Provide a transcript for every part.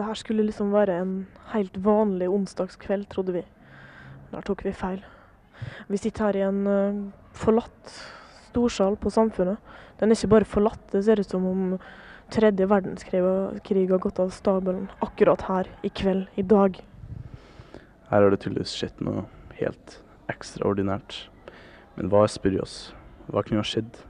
Det her skulle liksom være en helt vanlig onsdagskveld, trodde vi. Der tok vi feil. Vi sitter her i en uh, forlatt storsal på Samfunnet. Den er ikke bare forlatt, det ser ut som om tredje verdenskrig har gått av stabelen akkurat her i kveld, i dag. Her har det tydeligvis skjedd noe helt ekstraordinært. Men hva spør vi oss? Hva kunne ha skjedd?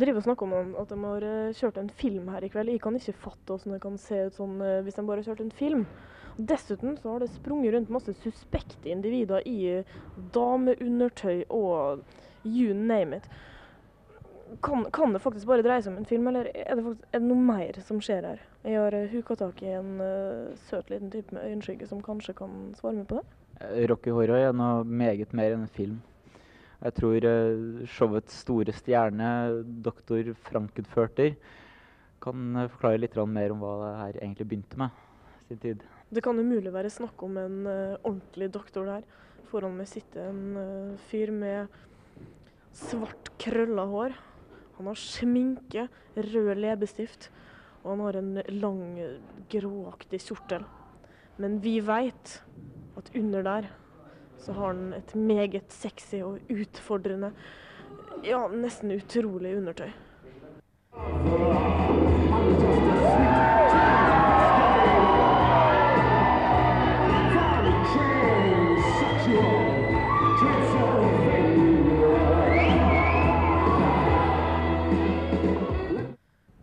Driver og snakker om at de har eh, kjørt en film her i kveld. Jeg kan ikke fatte hvordan det kan se ut sånn eh, hvis de bare har kjørt en film. Dessuten så har det sprunget rundt masse suspekte individer i eh, dameundertøy og you name it. Kan, kan, det faktisk bare dreie seg om en film, eller er det, faktisk, er det noe mer som skjer her? Jeg har huka tak i en uh, søt liten type med øyenskygge som kanskje kan svare meg på det. Rocky Horror er noe meget mer enn en film. Jeg tror uh, showets store stjerne, doktor Frankenfurter, kan uh, forklare litt mer om hva det her egentlig begynte med sin tid. Det kan umulig være snakk om en uh, ordentlig doktor der. Foran meg sitter en fyr med svart, krølla hår. Han har sminke, rød leppestift, og han har en lang, gråaktig kjortel. Men vi veit at under der så har han et meget sexy og utfordrende, ja, nesten utrolig undertøy.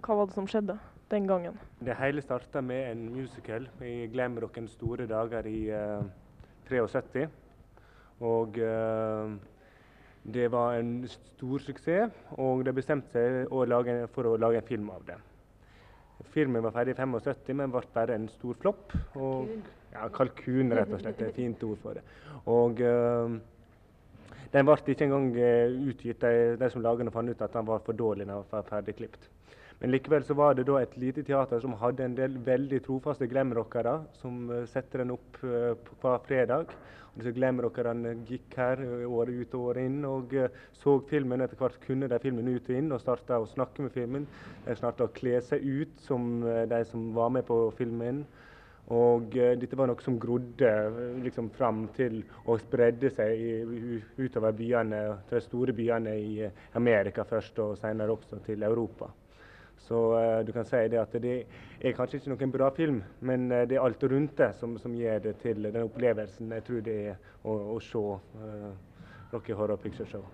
Hva var det som skjedde den gangen? Det hele starta med en musical i Glamrockens store dager i uh, eh, 73. Og uh, det var en stor suksess, og de bestemte seg å lage, for å lage en film av det. Filmen var ferdig i 75, men ble bare en stor flopp. Ja, kalkun, rett og slett. Det er et fint ord for det. Og uh, den ble ikke engang utgitt. De, de som lagde den, fant ut at den var for dårlig når den var ferdig klippet. Men likevel så var det da et lite teater som hadde en del veldig trofaste glamrockere, som uh, setter den opp uh, hver fredag. Og disse glamrockerne gikk her uh, året ut og året inn og så filmen. Etter hvert kunne de filmen ut og inn og starta å snakke med filmen. De starta å kle seg ut som de som var med på filmen. Og uh, dette var noe som grodde liksom, fram til å spredde seg i, utover byene, de store byene i Amerika først, og senere også til Europa. Så uh, du kan si det at det er kanskje ikke noen bra film, men uh, det er alt rundt det som, som gjør det til den opplevelsen jeg tror det er å, å se uh, Rocky Horror Picture Show.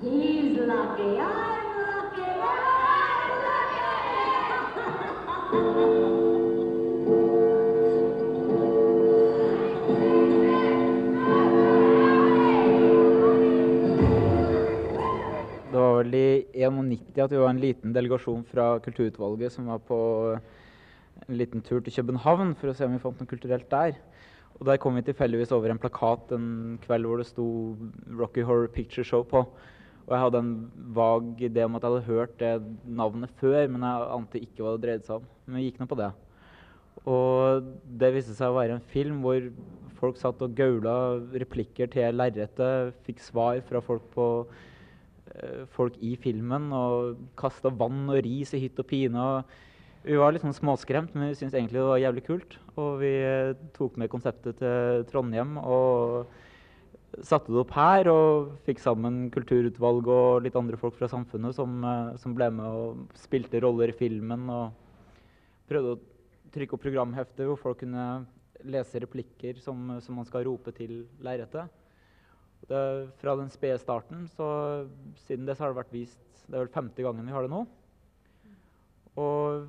He's lucky. Vel i 91 at vi var en liten delegasjon fra kulturutvalget som var på en liten tur til København for å se om vi fant noe kulturelt der. Og Der kom vi tilfeldigvis over en plakat en kveld hvor det sto 'Rocky Horror Picture Show' på. Og jeg hadde en vag idé om at jeg hadde hørt det navnet før, men jeg ante ikke hva det dreide seg om. Men vi gikk nå på det. Og det viste seg å være en film hvor folk satt og gaula replikker til lerretet, fikk svar fra folk på Eh, folk i filmen og kasta vann og ris i hytt og pine. Og vi var litt sånn småskremt, men vi syntes egentlig det var jævlig kult. Og vi eh, tok med konseptet til Trondheim og satte det opp her. Og fikk sammen kulturutvalg og litt andre folk fra samfunnet som, eh, som ble med og spilte roller i filmen. Og prøvde å trykke opp programhefter hvor folk kunne lese replikker som, som man skal rope til lerretet det, fra den spede starten, så siden det så har det vært vist Det er vel femte gangen vi har det nå. Og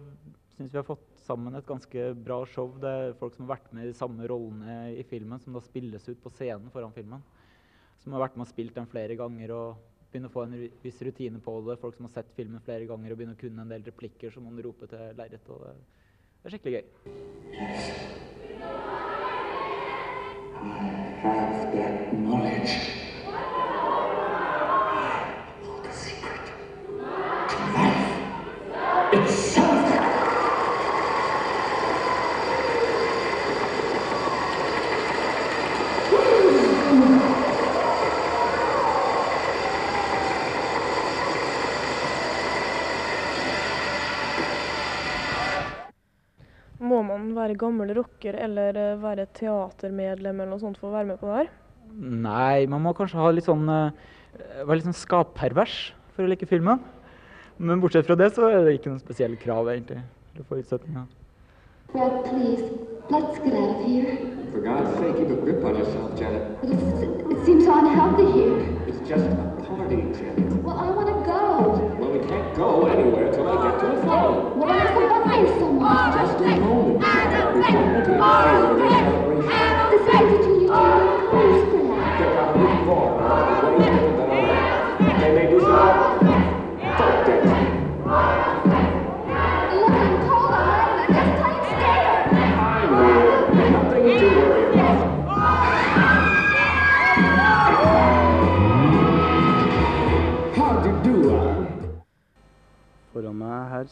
syns vi har fått sammen et ganske bra show. Det er folk som har vært med i de samme rollene i filmen, som da spilles ut på scenen foran filmen. Som har vært med og spilt den flere ganger og begynner å få en viss rutine på det. Folk som har sett filmen flere ganger og begynner å kunne en del replikker som man roper til lerret. Og det, det er skikkelig gøy. Yes. I have been må man være gammel rocker eller eh, være teatermedlem eller noe sånt for å være med på det her? Nei, man må kanskje ha litt sånn eh, være litt sånn skappervers for å like filmen. Men bortsett fra det så er det ikke noen spesielle krav, egentlig. Eller forutsetninger. Red, please, let's get out of here. For God's sake, keep a grip on yourself, Janet. It's, it seems so unhealthy here. It's just a party, Janet. Well, I want to go. Well, we can't go anywhere till I get to the phone. Well, I love you so much. Just a moment.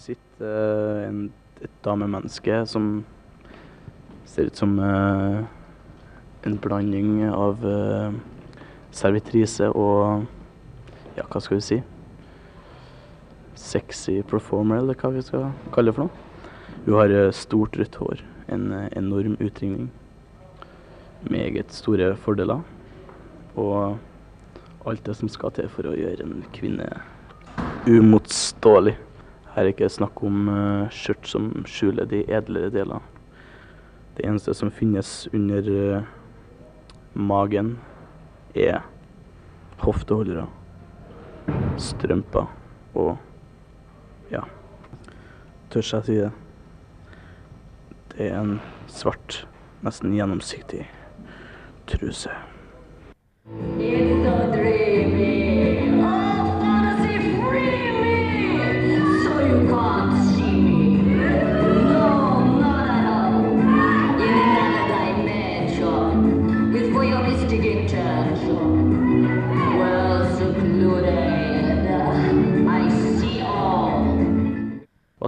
Sitter eh, en, et damemenneske som ser ut som uh, en blanding av uh, servitrise og ja, hva skal vi si? Sexy performer, eller hva vi skal kalle det for noe. Hun har uh, stort rødt hår, en eh, enorm utringning, meget store fordeler, og alt det som skal til for å gjøre en kvinne umotståelig. Her er ikke snakk om uh, skjørt som skjuler de edlere deler. Det eneste som finnes under eh, magen, er hofteholdere, strømper og ja, tør jeg si det? Det er en svart, nesten gjennomsiktig truse.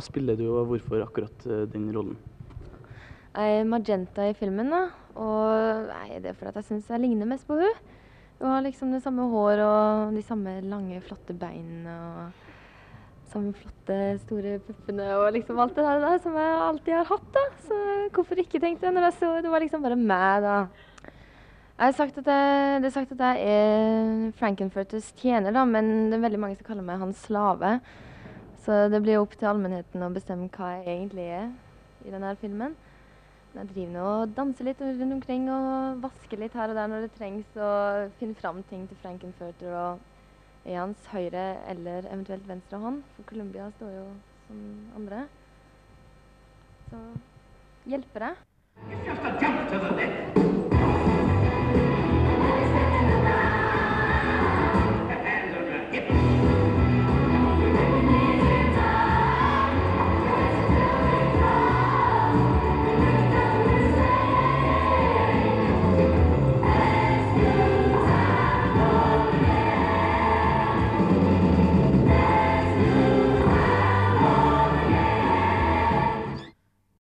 Hva spiller du, og hvorfor akkurat eh, den rollen? Jeg er Magenta i filmen, da. Og nei, det er fordi jeg syns jeg ligner mest på hun. Hun har liksom det samme hår og de samme lange, flotte beinene og samme flotte, store puppene og liksom alt det der som jeg alltid har hatt, da. Så hvorfor ikke, tenkte jeg når jeg så det var liksom bare meg, da. Jeg har sagt at jeg, det er sagt at jeg er Frankenfurters tjener, da, men det er veldig mange som kaller meg hans slave. Så det blir opp til allmennheten å bestemme hva jeg egentlig er i denne filmen. Jeg driver nå og danser litt rundt omkring og vasker litt her og der når det trengs, og finner fram ting til Frankenfurter og i hans høyre eller eventuelt venstre hånd, for Columbia står jo som andre. Så hjelper jeg. It's just a jump